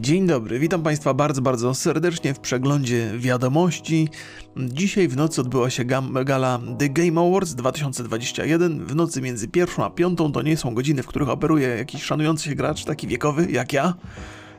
Dzień dobry, witam Państwa bardzo, bardzo serdecznie w przeglądzie wiadomości. Dzisiaj w nocy odbyła się gala The Game Awards 2021. W nocy między pierwszą a piątą to nie są godziny, w których operuje jakiś szanujący się gracz, taki wiekowy jak ja.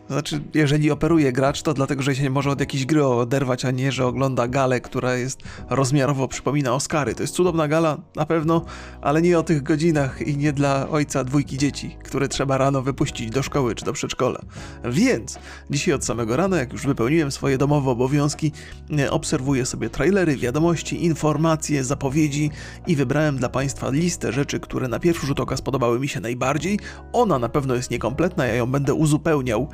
Znaczy, jeżeli operuje gracz, to dlatego, że się może od jakiejś gry oderwać, a nie, że ogląda galę, która jest rozmiarowo przypomina Oscary. To jest cudowna gala, na pewno, ale nie o tych godzinach i nie dla ojca dwójki dzieci, które trzeba rano wypuścić do szkoły czy do przedszkola. Więc dzisiaj od samego rana, jak już wypełniłem swoje domowe obowiązki, e, obserwuję sobie trailery, wiadomości, informacje, zapowiedzi i wybrałem dla Państwa listę rzeczy, które na pierwszy rzut oka spodobały mi się najbardziej. Ona na pewno jest niekompletna, ja ją będę uzupełniał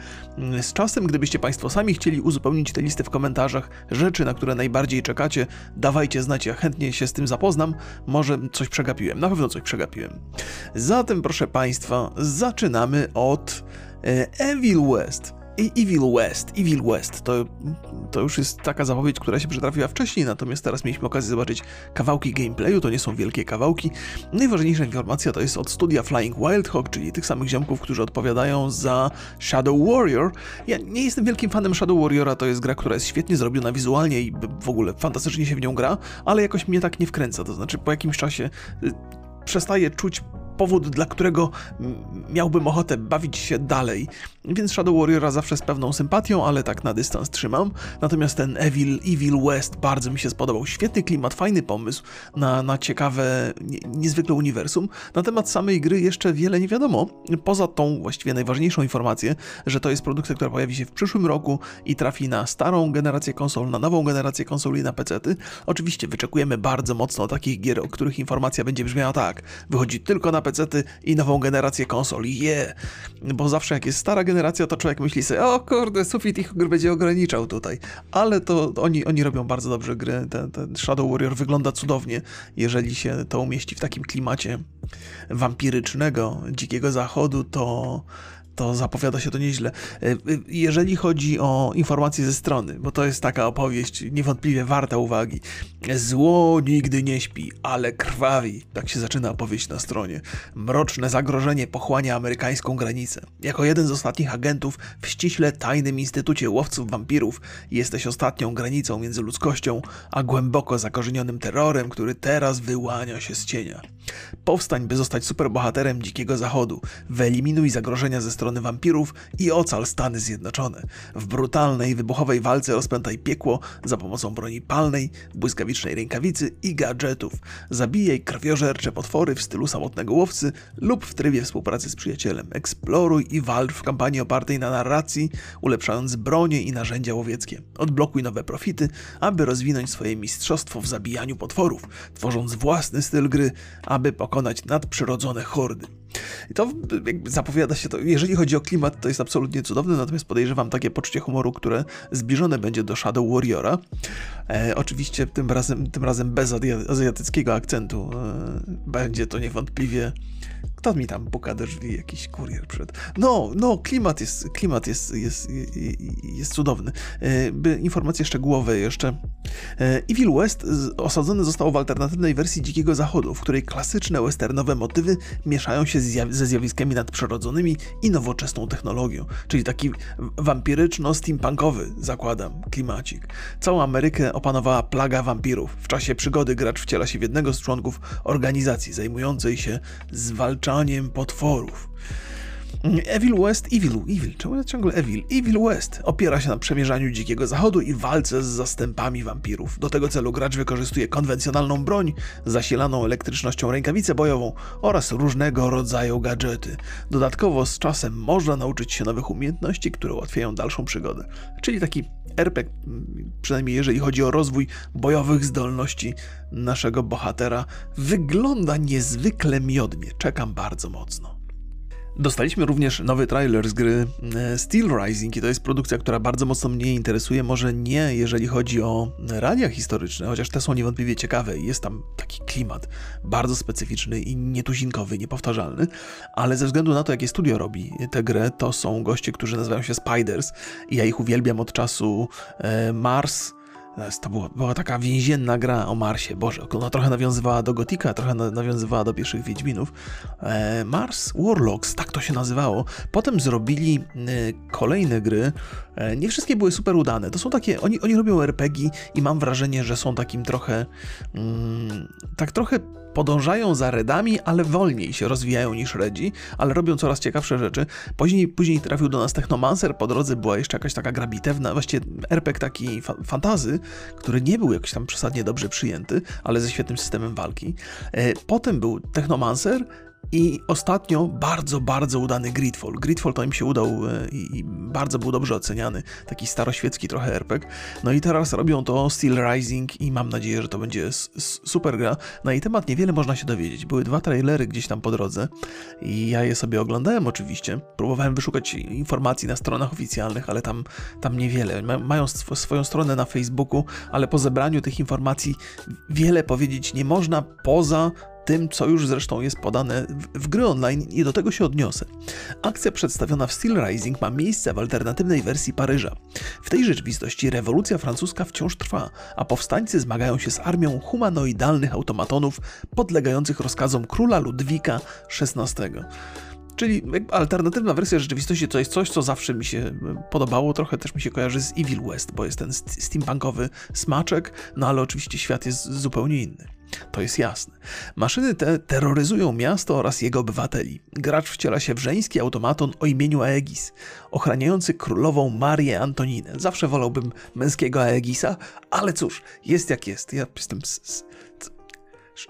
z czasem, gdybyście Państwo sami chcieli uzupełnić tę listę w komentarzach, rzeczy, na które najbardziej czekacie, dawajcie znać, ja chętnie się z tym zapoznam. Może coś przegapiłem, na pewno coś przegapiłem. Zatem, proszę Państwa, zaczynamy od e, Evil West. Evil West, Evil West to, to już jest taka zapowiedź, która się przytrafiła wcześniej, natomiast teraz mieliśmy okazję zobaczyć kawałki gameplayu, to nie są wielkie kawałki. Najważniejsza informacja to jest od studia Flying Wild Hog, czyli tych samych ziomków, którzy odpowiadają za Shadow Warrior. Ja nie jestem wielkim fanem Shadow Warriora, to jest gra, która jest świetnie zrobiona wizualnie i w ogóle fantastycznie się w nią gra, ale jakoś mnie tak nie wkręca, to znaczy po jakimś czasie y, przestaję czuć powód, dla którego miałbym ochotę bawić się dalej. Więc Shadow Warriora zawsze z pewną sympatią, ale tak na dystans trzymam. Natomiast ten Evil, Evil West bardzo mi się spodobał. Świetny klimat, fajny pomysł na, na ciekawe, nie, niezwykle uniwersum. Na temat samej gry jeszcze wiele nie wiadomo. Poza tą właściwie najważniejszą informację, że to jest produkcja, która pojawi się w przyszłym roku i trafi na starą generację konsol, na nową generację konsol i na PC-ty. Oczywiście wyczekujemy bardzo mocno takich gier, o których informacja będzie brzmiała tak. Wychodzi tylko na PC-ty i nową generację konsol. Je! Yeah. Bo zawsze jak jest stara generacja, to człowiek myśli sobie, o kurde, sufit ich gry będzie ograniczał tutaj. Ale to oni, oni robią bardzo dobrze gry. Ten, ten Shadow Warrior wygląda cudownie, jeżeli się to umieści w takim klimacie wampirycznego, dzikiego zachodu, to to zapowiada się to nieźle. E, jeżeli chodzi o informacje ze strony, bo to jest taka opowieść niewątpliwie warta uwagi. Zło nigdy nie śpi, ale krwawi. Tak się zaczyna opowieść na stronie. Mroczne zagrożenie pochłania amerykańską granicę. Jako jeden z ostatnich agentów w ściśle tajnym instytucie łowców wampirów jesteś ostatnią granicą między ludzkością a głęboko zakorzenionym terrorem, który teraz wyłania się z cienia. Powstań, by zostać superbohaterem Dzikiego Zachodu. Wyeliminuj zagrożenia ze strony wampirów i ocal Stany Zjednoczone. W brutalnej, wybuchowej walce rozpętaj piekło za pomocą broni palnej, błyskawicznej rękawicy i gadżetów. Zabijaj krwiożercze potwory w stylu samotnego łowcy lub w trybie współpracy z przyjacielem. Eksploruj i walcz w kampanii opartej na narracji, ulepszając bronie i narzędzia łowieckie. Odblokuj nowe profity, aby rozwinąć swoje mistrzostwo w zabijaniu potworów, tworząc własny styl gry, aby pokonać nadprzyrodzone hordy. I to zapowiada się to, jeżeli chodzi o klimat, to jest absolutnie cudowne, natomiast podejrzewam takie poczucie humoru, które zbliżone będzie do Shadow Warriora. E, oczywiście tym razem, tym razem bez azjatyckiego akcentu. E, będzie to niewątpliwie kto mi tam puka do drzwi? Jakiś kurier przed. No, no, klimat jest, klimat jest, jest, jest, cudowny. E, informacje szczegółowe jeszcze. E, Evil West osadzony został w alternatywnej wersji Dzikiego Zachodu, w której klasyczne westernowe motywy mieszają się ze zjawiskami nadprzyrodzonymi i nowoczesną technologią. Czyli taki wampiryczno-steampunkowy, zakładam, klimacik. Całą Amerykę opanowała plaga wampirów. W czasie przygody gracz wciela się w jednego z członków organizacji zajmującej się zwalczaniem zwalczaniem potworów. Evil West, Evil, Evil, czemu ja ciągle Evil? Evil West opiera się na przemierzaniu dzikiego zachodu i walce z zastępami wampirów. Do tego celu gracz wykorzystuje konwencjonalną broń, zasilaną elektrycznością rękawicę bojową oraz różnego rodzaju gadżety. Dodatkowo z czasem można nauczyć się nowych umiejętności, które ułatwiają dalszą przygodę. Czyli taki RPG, przynajmniej jeżeli chodzi o rozwój bojowych zdolności naszego bohatera, wygląda niezwykle miodnie. Czekam bardzo mocno. Dostaliśmy również nowy trailer z gry e, Steel Rising i to jest produkcja, która bardzo mocno mnie interesuje. Może nie jeżeli chodzi o realia historyczne, chociaż te są niewątpliwie ciekawe i jest tam taki klimat bardzo specyficzny i nietuzinkowy, niepowtarzalny, ale ze względu na to, jakie studio robi tę grę, to są goście, którzy nazywają się Spiders i ja ich uwielbiam od czasu e, Mars, To była, była taka więzienna gra o Marsie. Boże, ona trochę nawiązywała do Gotika, trochę nawiązywała do pierwszych Wiedźminów. E, Mars Warlocks, tak to się nazywało. Potem zrobili e, kolejne gry. E, nie wszystkie były super udane. To są takie, oni, oni robią RPG i mam wrażenie, że są takim trochę, mm, tak trochę podążają za redami, ale wolniej się rozwijają niż redzi, ale robią coraz ciekawsze rzeczy. Później, później trafił do nas Technomancer, po drodze była jeszcze jakaś taka gra bitewna, właściwie RPG taki fa fantazy, który nie był jakoś tam przesadnie dobrze przyjęty, ale ze świetnym systemem walki. E, potem był Technomancer, i ostatnio bardzo, bardzo udany Gridfall. Gridfall to im się udał e, i bardzo był dobrze oceniany. Taki staroświecki trochę RPG. No i teraz robią to Steel Rising i mam nadzieję, że to będzie super gra. Na jej temat niewiele można się dowiedzieć. Były dwa trailery gdzieś tam po drodze i ja je sobie oglądałem oczywiście. Próbowałem wyszukać informacji na stronach oficjalnych, ale tam, tam niewiele. Mają sw swoją stronę na Facebooku, ale po zebraniu tych informacji wiele powiedzieć nie można poza tym, co już zresztą jest podane w, gry online i do tego się odniosę. Akcja przedstawiona w Steel Rising ma miejsce w alternatywnej wersji Paryża. W tej rzeczywistości rewolucja francuska wciąż trwa, a powstańcy zmagają się z armią humanoidalnych automatonów podlegających rozkazom króla Ludwika XVI. Czyli alternatywna wersja rzeczywistości to jest coś, co zawsze mi się podobało, trochę też mi się kojarzy z Evil West, bo jest ten steampunkowy smaczek, no ale oczywiście świat jest zupełnie inny. To jest jasne. Maszyny te terroryzują miasto oraz jego obywateli. Gracz wciela się w żeński automaton o imieniu Aegis, ochraniający królową Marię Antoninę. Zawsze wolałbym męskiego Aegisa, ale cóż, jest jak jest. Ja jestem...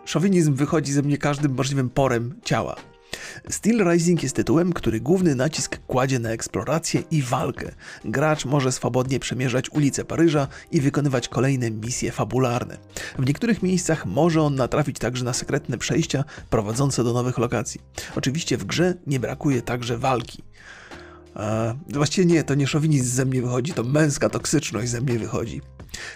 Szowinizm wychodzi ze mnie każdym możliwym porem ciała. Steel Rising jest tytułem, który główny nacisk kładzie na eksplorację i walkę. Gracz może swobodnie przemierzać ulice Paryża i wykonywać kolejne misje fabularne. W niektórych miejscach może on natrafić także na sekretne przejścia prowadzące do nowych lokacji. Oczywiście w grze nie brakuje także walki. A, właściwie nie, to nie szowinizm ze mnie wychodzi, to męska toksyczność ze mnie wychodzi.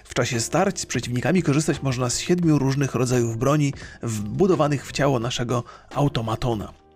W czasie starć z przeciwnikami korzystać można z siedmiu różnych rodzajów broni wbudowanych w ciało naszego automatona.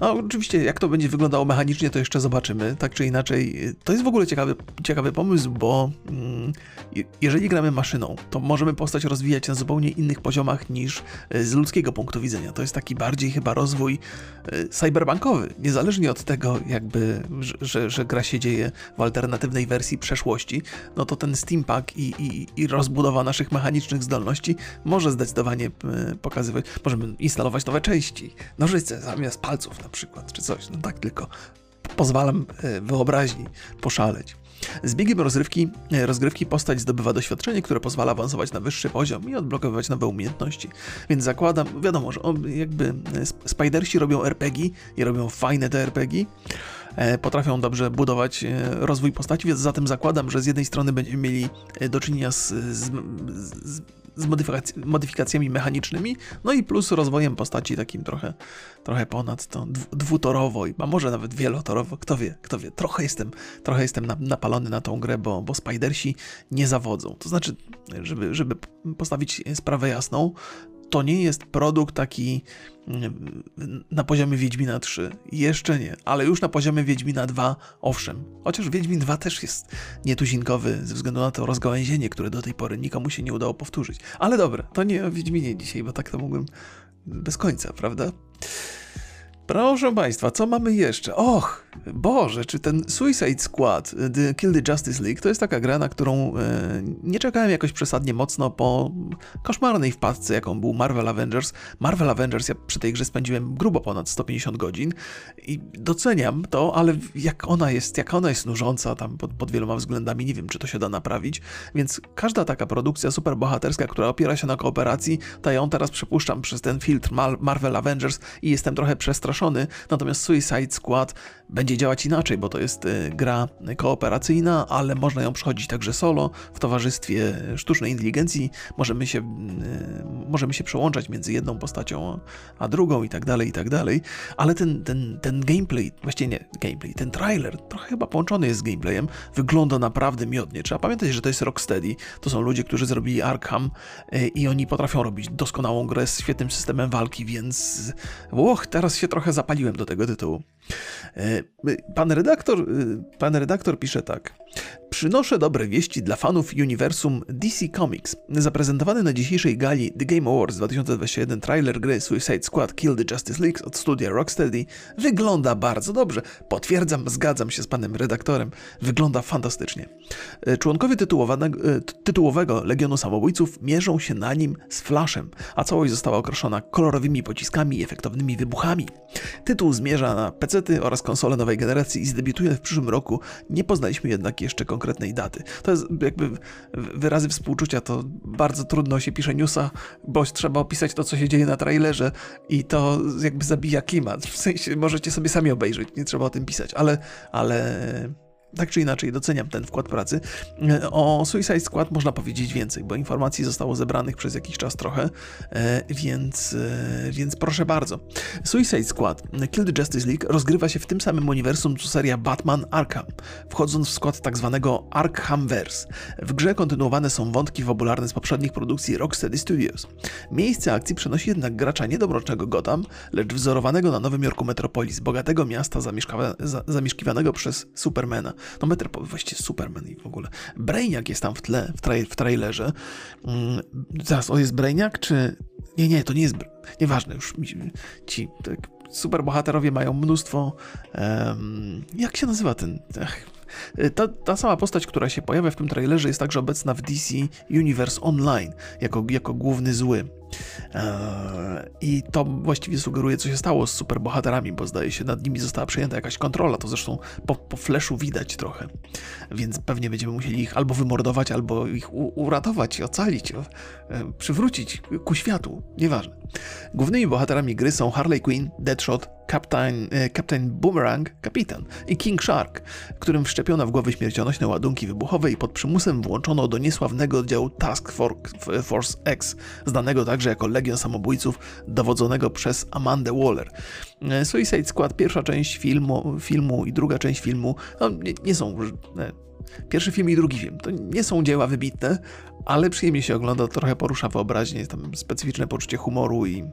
No, oczywiście, jak to będzie wyglądało mechanicznie, to jeszcze zobaczymy. Tak czy inaczej, to jest w ogóle ciekawy, ciekawy pomysł, bo mm, jeżeli gramy maszyną, to możemy postać rozwijać na zupełnie innych poziomach niż e, z ludzkiego punktu widzenia. To jest taki bardziej chyba rozwój e, cyberbankowy, niezależnie od tego, jakby, że, że, gra się dzieje w alternatywnej wersji przeszłości, no to ten steampunk i, i, i rozbudowa naszych mechanicznych zdolności może zdecydowanie e, pokazywać. Możemy instalować nowe części, nożyce zamiast palców na przykład, czy coś. No tak tylko pozwalam e, wyobraźni poszaleć. Z biegiem rozrywki, e, rozgrywki postać zdobywa doświadczenie, które pozwala awansować na wyższy poziom i odblokowywać nowe umiejętności. Więc zakładam, wiadomo, że jakby e, Spidersi robią RPG i robią fajne te RPG, potrafią dobrze budować rozwój postaci, więc zatem zakładam, że z jednej strony będziemy mieli do czynienia z, z, z z modyfikac modyfikacjami mechanicznymi, no i plus rozwojem postaci takim trochę, trochę ponad to dwutorowo, a może nawet wielotorowo, kto wie, kto wie. Trochę jestem, trochę jestem napalony na tą grę, bo, bo Spidersi nie zawodzą. To znaczy, żeby, żeby postawić sprawę jasną, to nie jest produkt taki mm, na poziomie Wiedźmina 3. Jeszcze nie, ale już na poziomie Wiedźmina 2 owszem. Chociaż Wiedźmin 2 też jest nietuzinkowy ze względu na to rozgałęzienie, które do tej pory nikomu się nie udało powtórzyć. Ale dobra, to nie o Wiedźminie dzisiaj, bo tak to mógłbym bez końca, prawda? Proszę Państwa, co mamy jeszcze? Och, Boże, czy ten Suicide Squad, The Kill the Justice League, to jest taka gra, na którą e, nie czekałem jakoś przesadnie mocno po koszmarnej wpadce, jaką był Marvel Avengers. Marvel Avengers, ja przy tej grze spędziłem grubo ponad 150 godzin i doceniam to, ale jak ona jest, jak ona jest nużąca tam pod, pod wieloma względami, nie wiem, czy to się da naprawić, więc każda taka produkcja superbohaterska, która opiera się na kooperacji, to ja ją teraz przepuszczam przez ten filtr Marvel Avengers i jestem trochę przestraszony, natomiast Suicide Squad będzie działać inaczej, bo to jest y, gra kooperacyjna, ale można ją przechodzić także solo, w towarzystwie sztucznej inteligencji, możemy się, y, możemy się przełączać między jedną postacią a drugą i tak dalej, i tak dalej, ale ten, ten, ten gameplay, właściwie nie gameplay, ten trailer, trochę chyba połączony jest z gameplayem, wygląda naprawdę miodnie. Trzeba pamiętać, że to jest Rocksteady, to są ludzie, którzy zrobili Arkham y, i oni potrafią robić doskonałą grę z świetnym systemem walki, więc łoch, teraz się trochę zapaliłem do tego tytułu. E, pan redaktor, pan redaktor pisze tak. Przynoszę dobre wieści dla fanów uniwersum DC Comics. Zaprezentowany na dzisiejszej gali The Game Awards 2021 trailer gry Suicide Squad Kill the Justice League od studia Rocksteady wygląda bardzo dobrze. Potwierdzam, zgadzam się z panem redaktorem. Wygląda fantastycznie. E, członkowie e, tytułowego Legionu Samobójców mierzą się na nim z Flashem, a całość została okraszona kolorowymi pociskami i efektownymi wybuchami. Tytuł zmierza na Oraz konsole nowej generacji i zdebiutuje w przyszłym roku. Nie poznaliśmy jednak jeszcze konkretnej daty. To jest jakby wyrazy współczucia, to bardzo trudno się pisze newsa, bo trzeba opisać to, co się dzieje na trailerze i to jakby zabija klimat. W sensie możecie sobie sami obejrzeć, nie trzeba o tym pisać, ale, ale tak czy inaczej doceniam ten wkład pracy. O Suicide Squad można powiedzieć więcej, bo informacji zostało zebranych przez jakiś czas trochę, e, więc, e, więc proszę bardzo. Suicide Squad Kill the Justice League rozgrywa się w tym samym uniwersum co seria Batman Arkham, wchodząc w skład tak zwanego Arkhamverse. W grze kontynuowane są wątki fabularne z poprzednich produkcji Rocksteady Studios. Miejsce akcji przenosi jednak gracza nie Gotham, lecz wzorowanego na Nowym Jorku Metropolis, bogatego miasta zamieszkiwanego przez Supermana. No metr, właściwie Superman i w ogóle. Brainiac jest tam w tle, w, tra w trailerze. Mm, zaraz, on jest Brainiac, czy... Nie, nie, to nie jest... Nieważne już. Ci tak, superbohaterowie mają mnóstwo... Um, jak się nazywa ten... Ach, ta, ta sama postać, która się pojawia w tym trailerze, jest także obecna w DC Universe Online jako, jako główny zły. Eee, I to właściwie sugeruje, co się stało z superbohaterami, bo zdaje się, nad nimi została przejęta jakaś kontrola. To zresztą po, po flashu widać trochę. Więc pewnie będziemy musieli ich albo wymordować, albo ich uratować, ocalić, e, przywrócić ku światu. Nieważne. Głównymi bohaterami gry są Harley Quinn, Deadshot, Captain, e, Captain Boomerang, kapitan i King Shark, którym wszczepiono w głowy śmiercionośne ładunki wybuchowe i pod przymusem włączono do niesławnego oddziału Task Force X, znanego także jako Legion Samobójców, dowodzonego przez Amandę Waller. E, Suicide Squad, pierwsza część filmu, filmu i druga część filmu no, nie, nie są e, Pierwszy film i drugi film to nie są dzieła wybitne, ale przyjemnie się ogląda, trochę porusza wyobraźnię, jest tam specyficzne poczucie humoru i,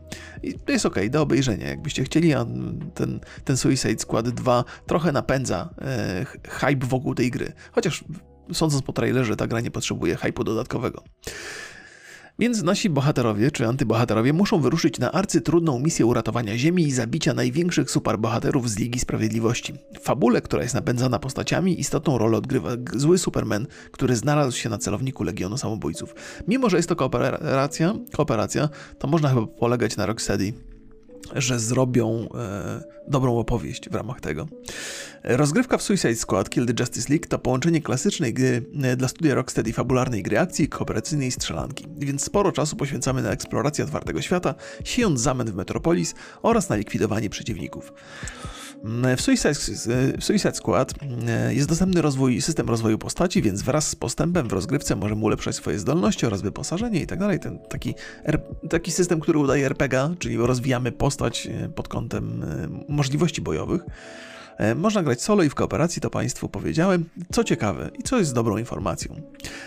i to jest ok, do obejrzenia. Jakbyście chcieli, a ten, ten Suicide Squad 2 trochę napędza e, hype wokół tej gry. Chociaż sądząc po trailerze, ta gra nie potrzebuje hype'u dodatkowego. Więc nasi bohaterowie czy antybohaterowie muszą wyruszyć na arcytrudną misję uratowania Ziemi i zabicia największych superbohaterów z Ligi Sprawiedliwości. W fabule, która jest napędzana postaciami, istotną rolę odgrywa zły Superman, który znalazł się na celowniku Legionu Samobójców. Mimo, że jest to kooperacja, kooperacja to można chyba polegać na Rocksteady że zrobią e, dobrą opowieść w ramach tego. Rozgrywka w Suicide Squad Kill the Justice League to połączenie klasycznej gry e, dla studia Rocksteady fabularnej gry akcji, kooperacyjnej strzelanki, więc sporo czasu poświęcamy na eksplorację otwartego świata, siejąc zamęt w Metropolis oraz na likwidowanie przeciwników. W Suicide, w Suicide Squad e, jest dostępny rozwój, system rozwoju postaci, więc wraz z postępem w rozgrywce możemy ulepszać swoje zdolności oraz wyposażenie i tak dalej. Ten taki, taki system, który udaje RPG, czyli rozwijamy postać e, pod kątem e, możliwości bojowych. E, można grać solo i w kooperacji, to Państwu powiedziałem. Co ciekawe i co jest dobrą informacją.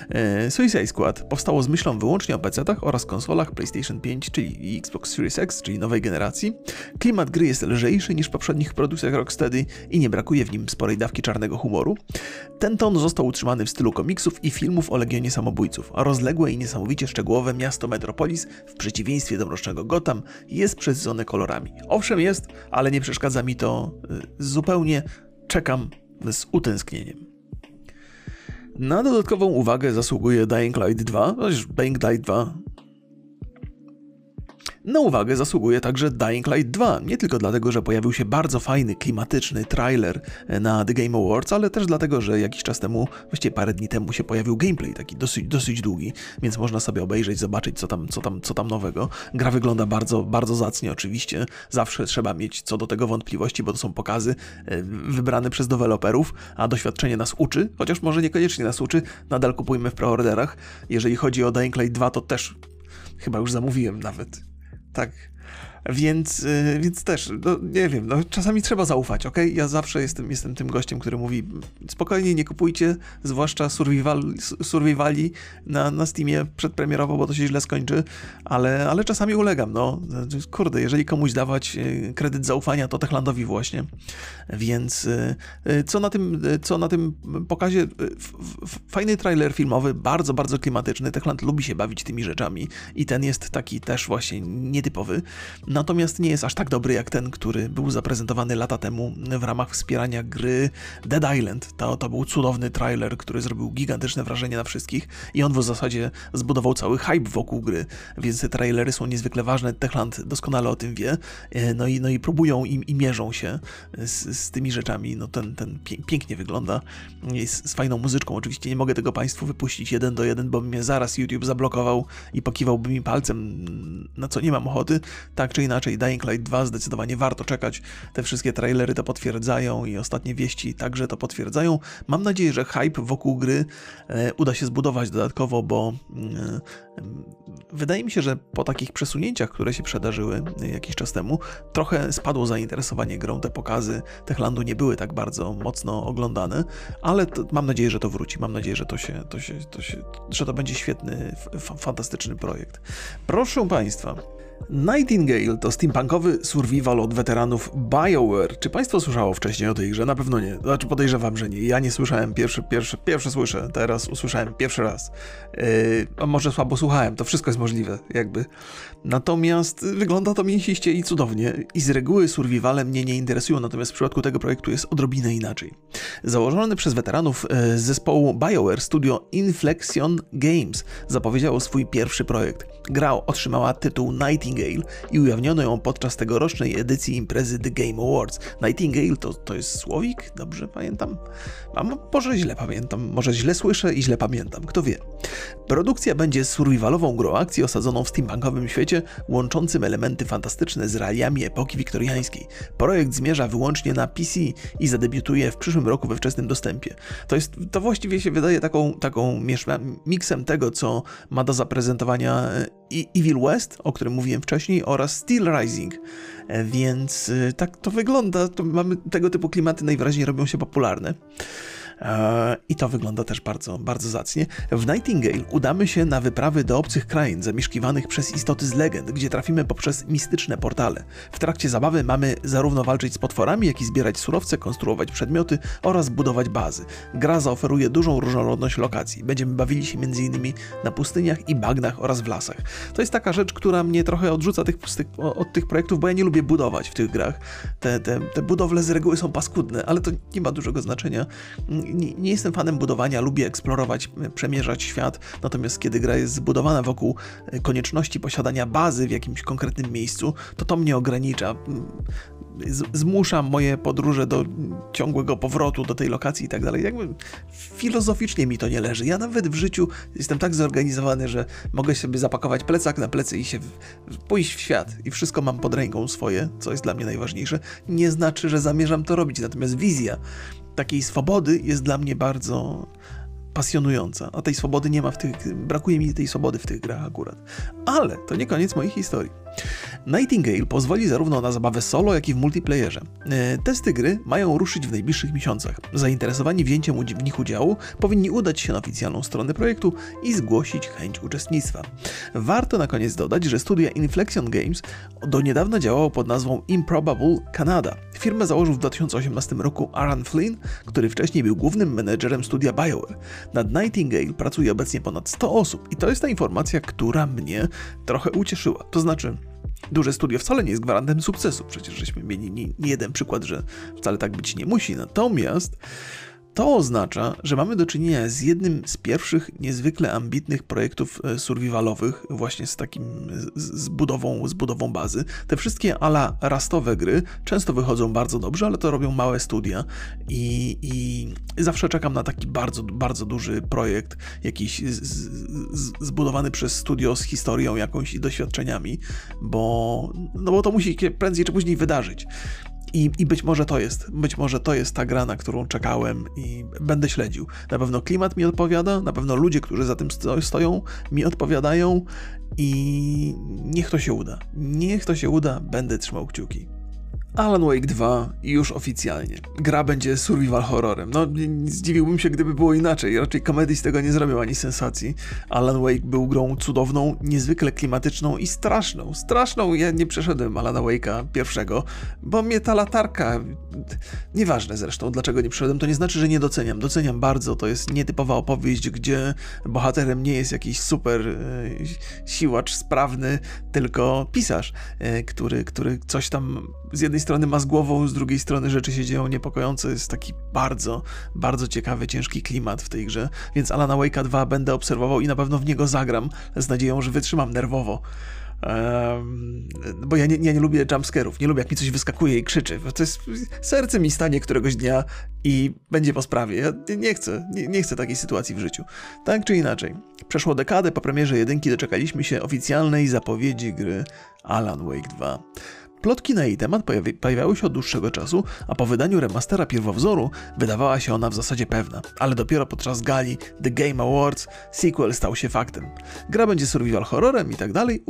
E, Suicide Squad powstało z myślą wyłącznie o PC-tach oraz konsolach PlayStation 5, czyli Xbox Series X, czyli nowej generacji. Klimat gry jest lżejszy niż w poprzednich produkcjach Rocksteady i nie brakuje w nim sporej dawki czarnego humoru. Ten ton został utrzymany w stylu komiksów i filmów o Legionie Samobójców, a rozległe i niesamowicie szczegółowe miasto Metropolis, w przeciwieństwie do mrocznego Gotham, jest przesycone kolorami. Owszem jest, ale nie przeszkadza mi to y, zupełnie zupełnie czekam z utęsknieniem. Na dodatkową uwagę zasługuje Dying Light 2, chociaż Dying Light 2 na uwagę zasługuje także Dying Light 2, nie tylko dlatego, że pojawił się bardzo fajny, klimatyczny trailer na The Game Awards, ale też dlatego, że jakiś czas temu, właściwie parę dni temu się pojawił gameplay, taki dosyć, dosyć długi, więc można sobie obejrzeć, zobaczyć co tam, co, tam, co tam nowego. Gra wygląda bardzo, bardzo zacnie oczywiście, zawsze trzeba mieć co do tego wątpliwości, bo to są pokazy e, wybrane przez deweloperów, a doświadczenie nas uczy, chociaż może niekoniecznie nas uczy, nadal kupujmy w preorderach. Jeżeli chodzi o Dying Light 2, to też chyba już zamówiłem nawet tak. Więc, yy, więc też, no, nie wiem, no, czasami trzeba zaufać, ok? Ja zawsze jestem, jestem tym gościem, który mówi spokojnie, nie kupujcie, zwłaszcza survival, survivali na, na Steamie przedpremierowo, bo to się źle skończy, ale, ale czasami ulegam, no. Kurde, jeżeli komuś dawać y, kredyt zaufania, to Techlandowi właśnie. Więc y, y, co na tym, co na tym pokazie, fajny trailer filmowy, bardzo, bardzo klimatyczny. Techland lubi się bawić tymi rzeczami i ten jest taki też właśnie nietypowy. Natomiast nie jest aż tak dobry jak ten, który był zaprezentowany lata temu w ramach wspierania gry Dead Island. To, to był cudowny trailer, który zrobił gigantyczne wrażenie na wszystkich i on w zasadzie zbudował cały hype wokół gry, więc te trailery są niezwykle ważne. Techland doskonale o tym wie, e, no i, no i próbują i, i mierzą się z, z, tymi rzeczami. No ten, ten pięknie wygląda, jest z fajną muzyczką. Oczywiście nie mogę tego Państwu wypuścić jeden do jeden, bo mnie zaraz YouTube zablokował i pokiwałby mi palcem, na co nie mam ochoty. Tak czy inaczej, Dying Light 2 zdecydowanie warto czekać. Te wszystkie trailery to potwierdzają i ostatnie wieści także to potwierdzają. Mam nadzieję, że hype wokół gry e, uda się zbudować dodatkowo, bo e, wydaje mi się, że po takich przesunięciach, które się przydarzyły jakiś czas temu, trochę spadło zainteresowanie grą. Te pokazy Techlandu nie były tak bardzo mocno oglądane, ale to, mam nadzieję, że to wróci. Mam nadzieję, że to się, to się, to się że to będzie świetny, fantastyczny projekt. Proszę Państwa, Nightingale to steampunkowy survival od weteranów BioWare. Czy Państwo słyszało wcześniej o tej grze? Na pewno nie. Znaczy podejrzewam, że nie. Ja nie słyszałem pierwszy, pierwszy, pierwszy słyszę, teraz usłyszałem pierwszy raz. Yy, może słabo słuchałem, to wszystko jest możliwe, jakby. Natomiast wygląda to mięsiście i cudownie. I z reguły survivale mnie nie interesują, natomiast w przypadku tego projektu jest odrobinę inaczej. Założony przez weteranów z zespołu BioWare studio Inflexion Games zapowiedziało swój pierwszy projekt. Gra otrzymała tytuł Nightingale Nightingale i ujawniono ją podczas tegorocznej edycji imprezy The Game Awards. Nightingale to, to jest słowik? Dobrze pamiętam? A może źle pamiętam, może źle słyszę i źle pamiętam, kto wie. Produkcja będzie survivalową grą akcji osadzoną w steampunkowym świecie, łączącym elementy fantastyczne z realiami epoki wiktoriańskiej. Projekt zmierza wyłącznie na PC i zadebiutuje w przyszłym roku we wczesnym dostępie. To, jest, to właściwie się wydaje taką, taką miksem tego, co ma do zaprezentowania e, Evil West, o którym mówiłem wcześniej, oraz Steel Rising. E, więc e, tak to wygląda. To mamy tego typu klimaty najwyraźniej robią się popularne. E, I to wygląda też bardzo, bardzo zacnie. W Nightingale udamy się na wyprawy do obcych krain zamieszkiwanych przez istoty z legend, gdzie trafimy poprzez mistyczne portale. W trakcie zabawy mamy zarówno walczyć z potworami, jak i zbierać surowce, konstruować przedmioty oraz budować bazy. Gra zaoferuje dużą różnorodność lokacji. Będziemy bawili się m.in. na pustyniach i bagnach oraz w lasach. To jest taka rzecz, która mnie trochę odrzuca tych, od tych projektów, bo ja nie lubię budować w tych grach. Te, te, te budowle z reguły są paskudne, ale to nie ma dużego znaczenia nie, nie, jestem fanem budowania, lubię eksplorować, przemierzać świat, natomiast kiedy gra jest zbudowana wokół e, konieczności posiadania bazy w jakimś konkretnym miejscu, to to mnie ogranicza. Zmusza moje podróże do ciągłego powrotu do tej lokacji i tak dalej. Jakby filozoficznie mi to nie leży. Ja nawet w życiu jestem tak zorganizowany, że mogę sobie zapakować plecak na plecy i się pójść w świat i wszystko mam pod ręką swoje, co jest dla mnie najważniejsze. Nie znaczy, że zamierzam to robić, natomiast wizja takiej swobody jest dla mnie bardzo pasjonująca. A tej swobody nie ma w tych, brakuje mi tej swobody w tych grach akurat. Ale to nie koniec mojej historii. Nightingale pozwoli zarówno na zabawę solo, jak i w multiplayerze. E, testy gry mają ruszyć w najbliższych miesiącach. Zainteresowani wzięciem w nich udziału powinni udać się na oficjalną stronę projektu i zgłosić chęć uczestnictwa. Warto na koniec dodać, że studia Inflexion Games do niedawna działało pod nazwą Improbable Canada. Firmę założył w 2018 roku Aaron Flynn, który wcześniej był głównym menedżerem studia BioWare. Nad Nightingale pracuje obecnie ponad 100 osób i to jest ta informacja, która mnie trochę ucieszyła. To znaczy, Duże studio wcale nie jest gwarantem sukcesu. Przecież żeśmy mieli nie, nie jeden przykład, że wcale tak być nie musi. Natomiast to oznacza, że mamy do czynienia z jednym z pierwszych niezwykle ambitnych projektów e, survivalowych, właśnie z takim z budową, z budową bazy. Te wszystkie ala rastowe gry często wychodzą bardzo dobrze, ale to robią małe studia i, i zawsze czekam na taki bardzo, bardzo duży projekt, jakiś z, z, zbudowany przez studio z historią jakąś i doświadczeniami, bo, no bo to musi się prędzej czy później wydarzyć. I, I być może to jest, być może to jest ta gra, na którą czekałem i będę śledził. Na pewno klimat mi odpowiada, na pewno ludzie, którzy za tym stoją, mi odpowiadają i niech to się uda. Niech to się uda, będę trzymał kciuki. Alan Wake 2 już oficjalnie. Gra będzie survival horrorem. No, zdziwiłbym się, gdyby było inaczej. Raczej komedii z tego nie zrobią ani sensacji. Alan Wake był grą cudowną, niezwykle klimatyczną i straszną. Straszną. Ja nie przeszedłem Alana Wake'a pierwszego, bo mnie ta latarka... Nieważne zresztą, dlaczego nie przeszedłem, to nie znaczy, że nie doceniam. Doceniam bardzo. To jest nietypowa opowieść, gdzie bohaterem nie jest jakiś super e, siłacz sprawny, tylko pisarz, e, który, który coś tam z jednej strony ma z głową, z drugiej strony rzeczy się dzieją niepokojące. Jest taki bardzo, bardzo ciekawy, ciężki klimat w tej grze, więc Alana Wake'a 2 będę obserwował i na pewno w niego zagram z nadzieją, że wytrzymam nerwowo. Um, bo ja nie, ja nie lubię jumpscarów, nie lubię jak mi coś wyskakuje i krzyczy. To jest, serce mi stanie któregoś dnia i będzie po sprawie. Ja nie chcę, nie, nie chcę takiej sytuacji w życiu. Tak czy inaczej, przeszło dekadę po premierze jedynki doczekaliśmy się oficjalnej zapowiedzi gry Alan Wake 2. Plotki na jej temat pojawi pojawiały się od dłuższego czasu, a po wydaniu remastera pierwowzoru wydawała się ona w zasadzie pewna, ale dopiero podczas gali The Game Awards sequel stał się faktem. Gra będzie survival horrorem i tak dalej,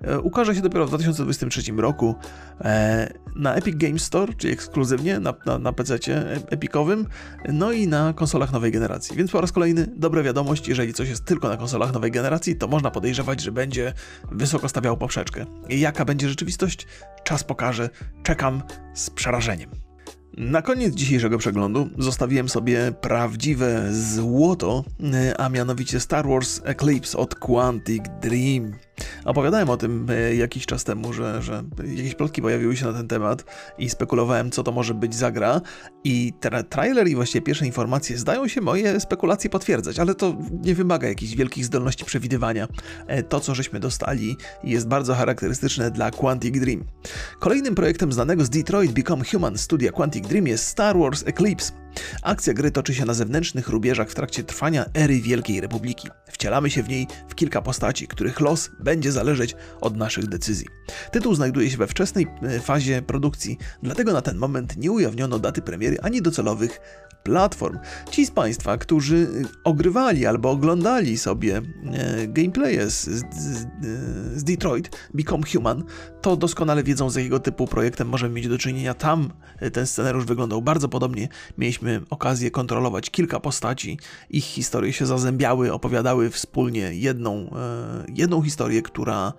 e, ukaże się dopiero w 2023 roku e, na Epic Games Store, czyli ekskluzywnie na, na, na PC epikowym, no i na konsolach nowej generacji. Więc po raz kolejny dobra wiadomość, jeżeli coś jest tylko na konsolach nowej generacji, to można podejrzewać, że będzie wysoko stawiał poprzeczkę. I jaka będzie rzeczywistość rzeczywistość? Czas pokaże. Czekam z przerażeniem. Na koniec dzisiejszego przeglądu zostawiłem sobie prawdziwe złoto, a mianowicie Star Wars Eclipse od Quantic Dream. Opowiadałem o tym e, jakiś czas temu, że, że jakieś plotki pojawiły się na ten temat i spekulowałem, co to może być za gra. I tra trailer i właściwie pierwsze informacje zdają się moje spekulacje potwierdzać, ale to nie wymaga jakichś wielkich zdolności przewidywania. E, to, co żeśmy dostali, jest bardzo charakterystyczne dla Quantic Dream. Kolejnym projektem znanego z Detroit Become Human studia Quantic Dream jest Star Wars Eclipse. Akcja gry toczy się na zewnętrznych rubieżach w trakcie trwania ery Wielkiej Republiki. Wcielamy się w niej w kilka postaci, których los będzie zależeć od naszych decyzji. Tytuł znajduje się we wczesnej e, fazie produkcji, dlatego na ten moment nie ujawniono daty premiery ani docelowych platform. Ci z Państwa, którzy ogrywali albo oglądali sobie e, gameplaye z, z, z, Detroit Become Human, to doskonale wiedzą, z jakiego typu projektem możemy mieć do czynienia. Tam ten scenariusz wyglądał bardzo podobnie. Mieliśmy okazję kontrolować kilka postaci, ich historie się zazębiały, opowiadały wspólnie jedną, e, jedną historię, która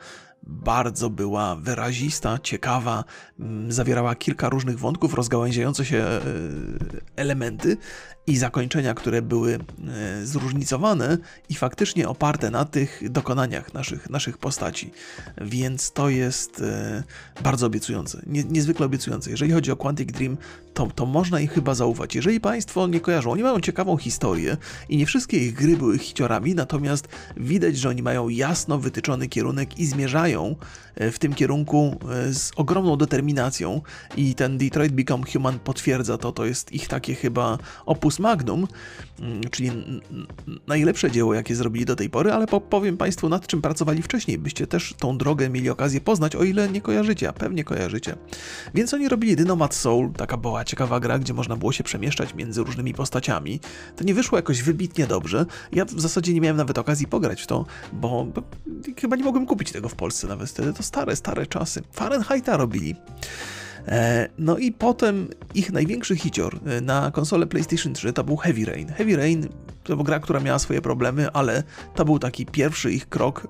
bardzo była wyrazista, ciekawa, mm, zawierała kilka różnych wątków, rozgałęziające się elementy i zakończenia, które były e, zróżnicowane i faktycznie oparte na tych dokonaniach naszych, naszych postaci. Więc to jest e, bardzo obiecujące, nie, niezwykle obiecujące. Jeżeli chodzi o Quantic Dream, to, to można ich chyba zaufać. Jeżeli Państwo nie kojarzą, oni mają ciekawą historię i nie wszystkie ich gry były hiciorami, natomiast widać, że oni mają jasno wytyczony kierunek i zmierzają e, w tym kierunku z ogromną determinacją i ten Detroit Become Human potwierdza to, to jest ich takie chyba opus magnum, mm, czyli najlepsze dzieło, jakie zrobili do tej pory, ale powiem Państwu, nad czym pracowali wcześniej, byście też tą drogę mieli okazję poznać, o ile nie kojarzycie, a pewnie kojarzycie. Więc oni robili Dynomat Soul, taka była ciekawa gra, gdzie można było się przemieszczać między różnymi postaciami. To nie wyszło jakoś wybitnie dobrze. Ja w zasadzie nie miałem nawet okazji pograć w to, bo, chyba nie mogłem kupić tego w Polsce nawet wtedy. To stare, stare czasy. Fahrenheita robili. E, no i potem ich największy hicior e, na konsolę PlayStation 3 to był Heavy Rain. Heavy Rain to była gra, która miała swoje problemy, ale to był taki pierwszy ich krok e,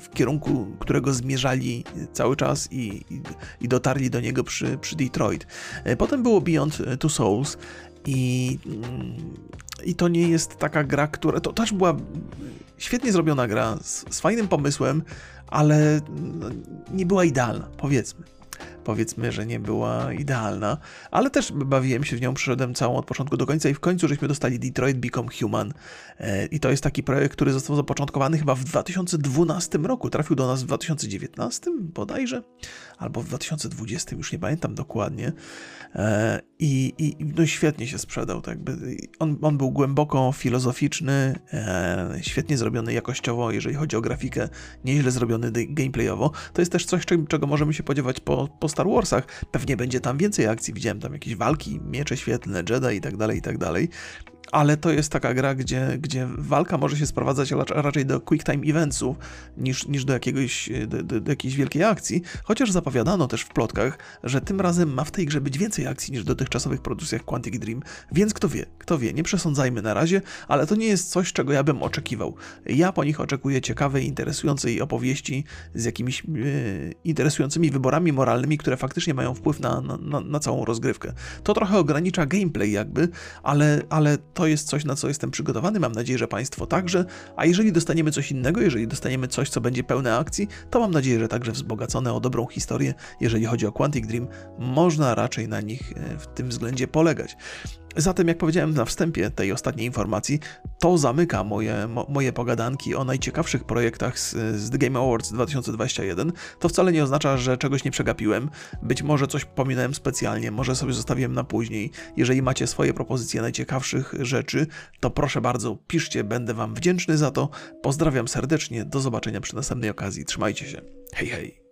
w kierunku, którego zmierzali cały czas i, i dotarli do niego przy, przy Detroit. Potem było Beyond Two Souls i, i to nie jest taka gra, która. To też była świetnie zrobiona gra z, z fajnym pomysłem, ale no, nie była idealna, powiedzmy powiedzmy, że nie była idealna, ale też bawiłem się w nią, przyszedłem całą od początku do końca i w końcu żeśmy dostali Detroit Become Human. E, i to jest taki projekt, który został zapoczątkowany chyba w 2012 roku, trafił do nas w 2019 bodajże, albo w 2020, już nie pamiętam dokładnie. E, i, i no świetnie się sprzedał, tak jakby. On, on był głęboko filozoficzny, e, świetnie zrobiony jakościowo, jeżeli chodzi o grafikę, nieźle zrobiony gameplayowo, to jest też coś, czego możemy się spodziewać po, po Star Warsach. Pewnie będzie tam więcej akcji, widziałem tam jakieś walki, miecze świetlne, Jedi i tak dalej, i tak dalej ale to jest taka gra, gdzie, gdzie walka może się sprowadzać raczej do quick time eventsów niż, niż do, jakiegoś, do, do, do, jakiejś wielkiej akcji, chociaż zapowiadano też w plotkach, że tym razem ma w tej grze być więcej akcji niż w dotychczasowych produkcjach Quantic Dream, więc kto wie, kto wie, nie przesądzajmy na razie, ale to nie jest coś, czego ja bym oczekiwał. Ja po nich oczekuję ciekawej, interesującej opowieści z jakimiś e, interesującymi wyborami moralnymi, które faktycznie mają wpływ na, na, na całą rozgrywkę. To trochę ogranicza gameplay jakby, ale, ale to jest coś, na co jestem przygotowany. Mam nadzieję, że Państwo także. A jeżeli dostaniemy coś innego, jeżeli dostaniemy coś, co będzie pełne akcji, to mam nadzieję, że także wzbogacone o dobrą historię, jeżeli chodzi o Quantic Dream, można raczej na nich e, w tym względzie polegać. Zatem, jak powiedziałem na wstępie tej ostatniej informacji, to zamyka moje, mo, moje pogadanki o najciekawszych projektach z, z The Game Awards 2021. To wcale nie oznacza, że czegoś nie przegapiłem. Być może coś pominąłem specjalnie, może sobie zostawiłem na później. Jeżeli macie swoje propozycje najciekawszych rzeczy, to proszę bardzo, piszcie, będę Wam wdzięczny za to. Pozdrawiam serdecznie, do zobaczenia przy następnej okazji. Trzymajcie się. Hej, hej.